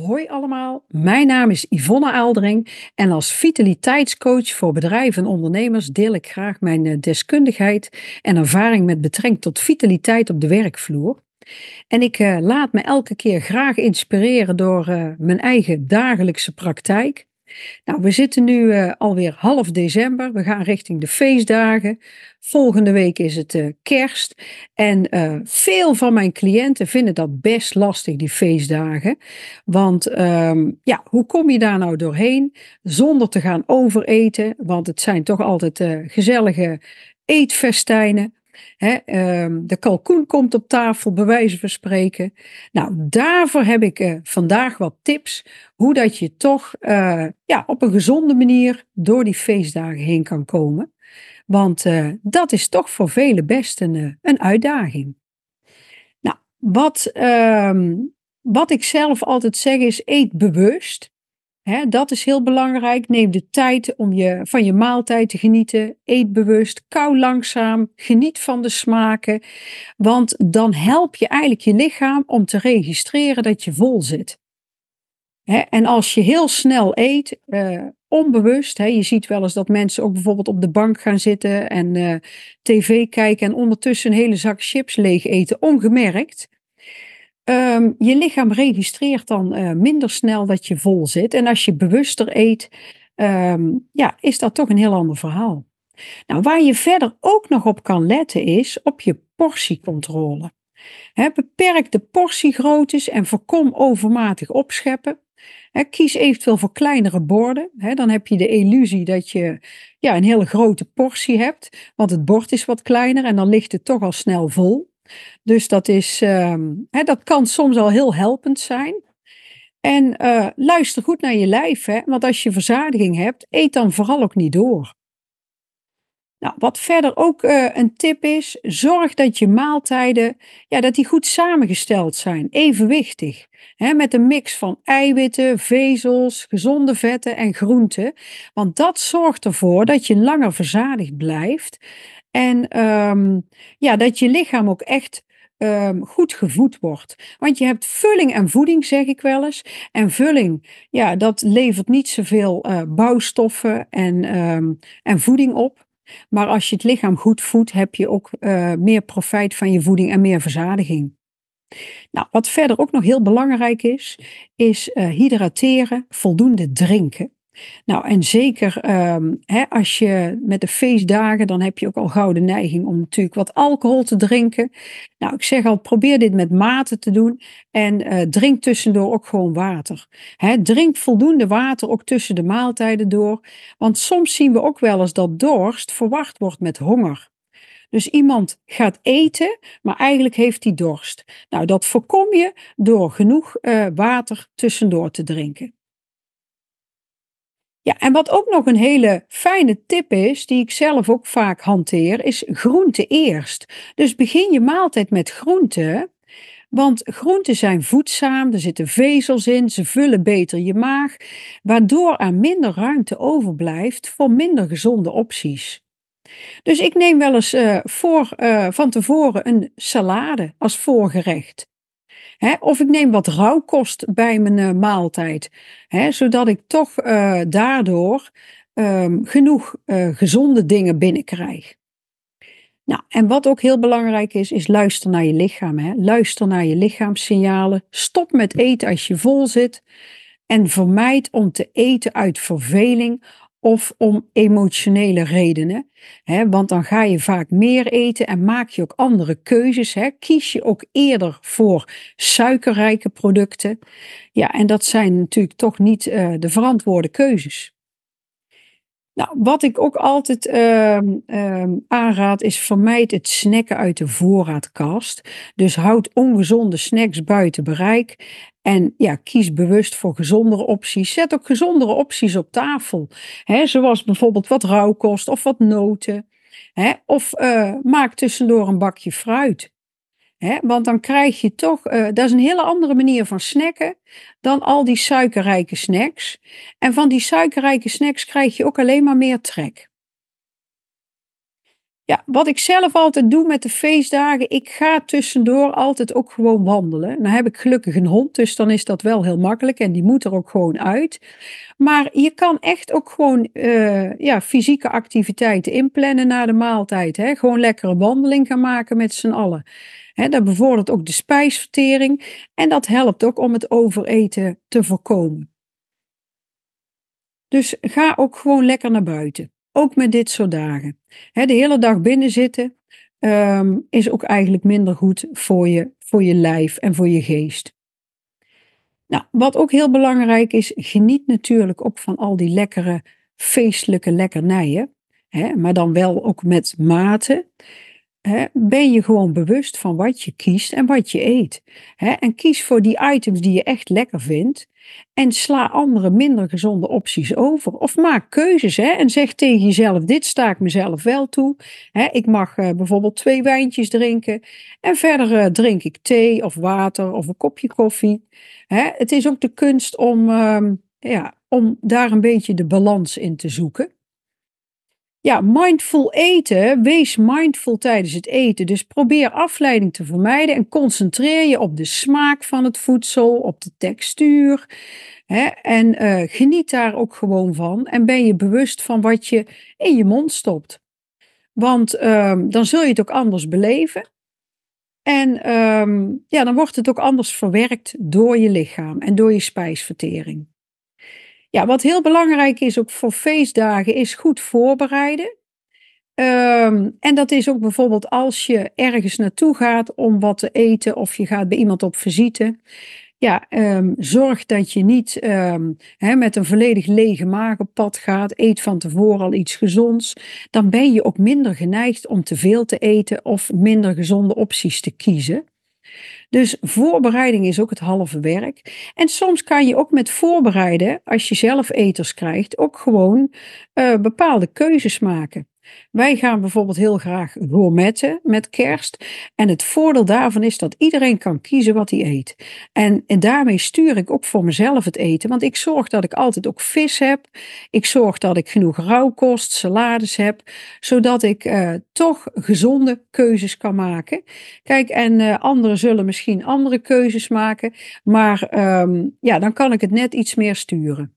Hoi allemaal, mijn naam is Yvonne Aaldering en als vitaliteitscoach voor bedrijven en ondernemers deel ik graag mijn eh, deskundigheid en ervaring met betrekking tot vitaliteit op de werkvloer. En ik uh, laat me elke keer graag inspireren door uh, mijn eigen dagelijkse praktijk. Nou, we zitten nu uh, alweer half december. We gaan richting de feestdagen. Volgende week is het uh, kerst. En uh, veel van mijn cliënten vinden dat best lastig, die feestdagen. Want um, ja, hoe kom je daar nou doorheen zonder te gaan overeten? Want het zijn toch altijd gezellige eetfestijnen. Um, de kalkoen komt op tafel, bij wijze van spreken. Nou, daarvoor heb ik uh, vandaag wat tips hoe dat je toch uh, ja, op een gezonde manier door die feestdagen heen kan komen. Want uh, dat is toch voor velen best een, een uitdaging. Nou, wat, um, wat ik zelf altijd zeg is: eet bewust. Dat is heel belangrijk. Neem de tijd om je, van je maaltijd te genieten. Eet bewust, kou langzaam, geniet van de smaken. Want dan help je eigenlijk je lichaam om te registreren dat je vol zit. En als je heel snel eet, uh, onbewust, hè, je ziet wel eens dat mensen ook bijvoorbeeld op de bank gaan zitten en uh, tv kijken en ondertussen een hele zak chips leeg eten, ongemerkt. Um, je lichaam registreert dan uh, minder snel dat je vol zit. En als je bewuster eet, um, ja, is dat toch een heel ander verhaal. Nou, waar je verder ook nog op kan letten is op je portiecontrole. Beperk de portiegroottes en voorkom overmatig opscheppen. He, kies eventueel voor kleinere borden. Dan heb je de illusie dat je ja, een hele grote portie hebt, want het bord is wat kleiner en dan ligt het toch al snel vol. Dus dat, is, uh, hè, dat kan soms al heel helpend zijn. En uh, luister goed naar je lijf, hè, want als je verzadiging hebt, eet dan vooral ook niet door. Nou, wat verder ook uh, een tip is, zorg dat je maaltijden ja, dat die goed samengesteld zijn, evenwichtig. Hè, met een mix van eiwitten, vezels, gezonde vetten en groenten. Want dat zorgt ervoor dat je langer verzadigd blijft en um, ja, dat je lichaam ook echt um, goed gevoed wordt. Want je hebt vulling en voeding, zeg ik wel eens. En vulling, ja, dat levert niet zoveel uh, bouwstoffen en, um, en voeding op. Maar als je het lichaam goed voedt, heb je ook uh, meer profijt van je voeding en meer verzadiging. Nou, wat verder ook nog heel belangrijk is, is uh, hydrateren, voldoende drinken. Nou, en zeker um, hè, als je met de feestdagen, dan heb je ook al gouden neiging om natuurlijk wat alcohol te drinken. Nou, ik zeg al, probeer dit met mate te doen en uh, drink tussendoor ook gewoon water. Hè, drink voldoende water ook tussen de maaltijden door, want soms zien we ook wel eens dat dorst verwacht wordt met honger. Dus iemand gaat eten, maar eigenlijk heeft hij dorst. Nou, dat voorkom je door genoeg uh, water tussendoor te drinken. Ja, en wat ook nog een hele fijne tip is, die ik zelf ook vaak hanteer, is groente eerst. Dus begin je maaltijd met groenten, want groenten zijn voedzaam, er zitten vezels in, ze vullen beter je maag, waardoor er minder ruimte overblijft voor minder gezonde opties. Dus ik neem wel eens uh, voor, uh, van tevoren een salade als voorgerecht. Of ik neem wat rauwkost bij mijn uh, maaltijd, zodat ik toch uh, daardoor um, genoeg uh, gezonde dingen binnenkrijg. Nou, en wat ook heel belangrijk is, is luister naar je lichaam. Luister naar je lichaamssignalen. Stop met eten als je vol zit. En vermijd om te eten uit verveling of om emotionele redenen. Hè, want dan ga je vaak meer eten en maak je ook andere keuzes. Hè. Kies je ook eerder voor suikerrijke producten. Ja, en dat zijn natuurlijk toch niet uh, de verantwoorde keuzes. Nou, wat ik ook altijd uh, aanraad is vermijd het snacken uit de voorraadkast. Dus houd ongezonde snacks buiten bereik en ja, kies bewust voor gezondere opties. Zet ook gezondere opties op tafel. Hè, zoals bijvoorbeeld wat rauwkost of wat noten. Hè, of uh, maak tussendoor een bakje fruit. Want dan krijg je toch, uh, dat is een hele andere manier van snacken dan al die suikerrijke snacks. En van die suikerrijke snacks krijg je ook alleen maar meer trek. Ja, wat ik zelf altijd doe met de feestdagen, ik ga tussendoor altijd ook gewoon wandelen. Nou heb ik gelukkig een hond, dus dan is dat wel heel makkelijk en die moet er ook gewoon uit. Maar je kan echt ook gewoon uh, ja, fysieke activiteiten inplannen na de maaltijd. Hè? Gewoon lekkere wandeling gaan maken met z'n allen. Hè, dat bevordert ook de spijsvertering en dat helpt ook om het overeten te voorkomen. Dus ga ook gewoon lekker naar buiten. Ook met dit soort dagen. de hele dag binnen zitten ehm, is ook eigenlijk minder goed voor je, voor je lijf en voor je geest. Nou, wat ook heel belangrijk is, geniet natuurlijk ook van al die lekkere feestelijke lekkernijen. Maar dan wel ook met mate ben je gewoon bewust van wat je kiest en wat je eet. en kies voor die items die je echt lekker vindt. En sla andere minder gezonde opties over. Of maak keuzes en zeg tegen jezelf: dit sta ik mezelf wel toe. ik mag eh, bijvoorbeeld twee wijntjes drinken. En verder eh, drink ik thee of water of een kopje koffie. het is ook de kunst om, ehm, ja, om daar een beetje de balans in te zoeken. Ja, mindful eten. Wees mindful tijdens het eten. Dus probeer afleiding te vermijden en concentreer je op de smaak van het voedsel, op de textuur. Hè, en uh, geniet daar ook gewoon van. En ben je bewust van wat je in je mond stopt. Want um, dan zul je het ook anders beleven. En um, ja, dan wordt het ook anders verwerkt door je lichaam en door je spijsvertering. Ja, wat heel belangrijk is ook voor feestdagen, is goed voorbereiden. Ehm, en dat is ook bijvoorbeeld als je ergens naartoe gaat om wat te eten of je gaat bij iemand op visite. Ja, um, zorg dat je niet um, met een volledig lege maag op pad gaat. Eet van tevoren al iets gezonds. Dan ben je ook minder geneigd om te veel te eten of minder gezonde opties te kiezen. Dus voorbereiding is ook het halve werk. En soms kan je ook met voorbereiden, als je zelf eters krijgt, ook gewoon uh, bepaalde keuzes maken. Wij gaan bijvoorbeeld heel graag gourmetten met kerst. En het voordeel daarvan is dat iedereen kan kiezen wat hij eet. En, en daarmee stuur ik ook voor mezelf het eten. Want ik zorg dat ik altijd ook vis heb. Ik zorg dat ik genoeg rauwkost, salades heb. Zodat ik uh, toch gezonde keuzes kan maken. Kijk, en uh, anderen zullen misschien andere keuzes maken. Maar um, ja, dan kan ik het net iets meer sturen.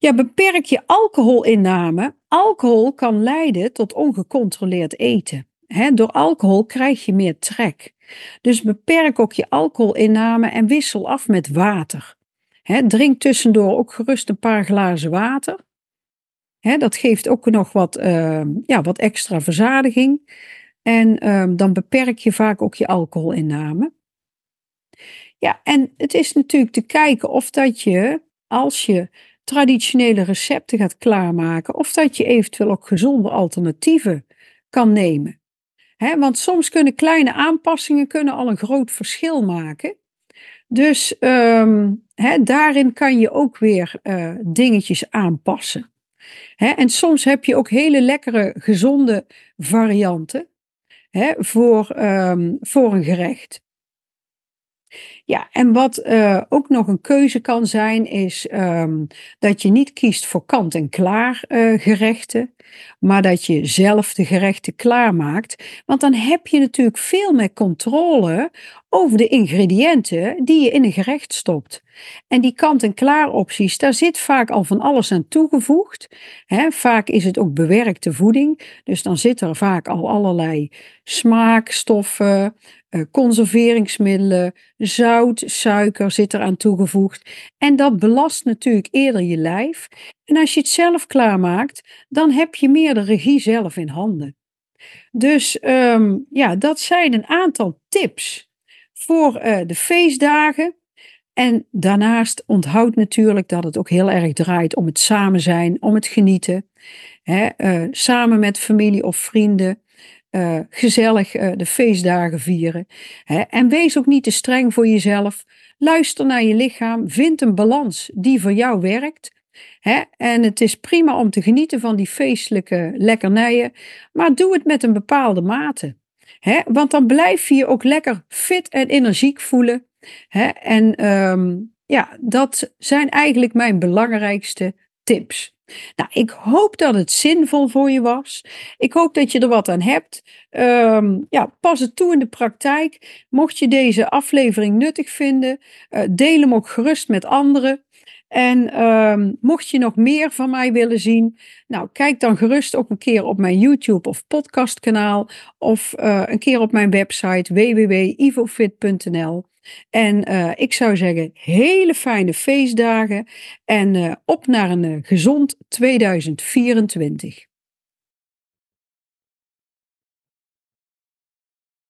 Ja, beperk je alcoholinname. Alcohol kan leiden tot ongecontroleerd eten. door alcohol krijg je meer trek. Dus beperk ook je alcoholinname en wissel af met water. drink tussendoor ook gerust een paar glazen water. dat geeft ook nog wat, uh, ja, wat extra verzadiging. En uh, dan beperk je vaak ook je alcoholinname. Ja, en het is natuurlijk te kijken of dat je, als je traditionele recepten gaat klaarmaken of dat je eventueel ook gezonde alternatieven kan nemen. want soms kunnen kleine aanpassingen kunnen al een groot verschil maken. Dus um, daarin kan je ook weer uh, dingetjes aanpassen. en soms heb je ook hele lekkere, gezonde varianten voor, um, voor een gerecht. Ja, en wat uh, ook nog een keuze kan zijn, is um, dat je niet kiest voor kant-en-klaar uh, gerechten, maar dat je zelf de gerechten klaarmaakt. Want dan heb je natuurlijk veel meer controle over de ingrediënten die je in een gerecht stopt. En die kant-en-klaar opties, daar zit vaak al van alles aan toegevoegd. Vaak is het ook bewerkte voeding, dus dan zit er vaak al allerlei smaakstoffen, uh, conserveringsmiddelen, zout, suiker zit eraan toegevoegd. En dat belast natuurlijk eerder je lijf. En als je het zelf klaarmaakt, dan heb je meer de regie zelf in handen. Dus um, ja, dat zijn een aantal tips voor uh, de feestdagen. En daarnaast onthoud natuurlijk dat het ook heel erg draait om het samen zijn, om het genieten. Hè, uh, samen met familie of vrienden uh, gezellig uh, de feestdagen vieren. Hè? En wees ook niet te streng voor jezelf. Luister naar je lichaam. Vind een balans die voor jou werkt. Hè? En het is prima om te genieten van die feestelijke lekkernijen. Maar doe het met een bepaalde mate. Hè? Want dan blijf je je ook lekker fit en energiek voelen. Hè? En um, ja, dat zijn eigenlijk mijn belangrijkste tips. Nou, ik hoop dat het zinvol voor je was. Ik hoop dat je er wat aan hebt. Ehm, ja, pas het toe in de praktijk. Mocht je deze aflevering nuttig vinden, uh, deel hem ook gerust met anderen. En ehm, mocht je nog meer van mij willen zien, nou kijk dan gerust ook een keer op mijn YouTube of podcastkanaal of uh, een keer op mijn website www.ivofit.nl. En uh, ik zou zeggen, hele fijne feestdagen en uh, op naar een gezond 2024.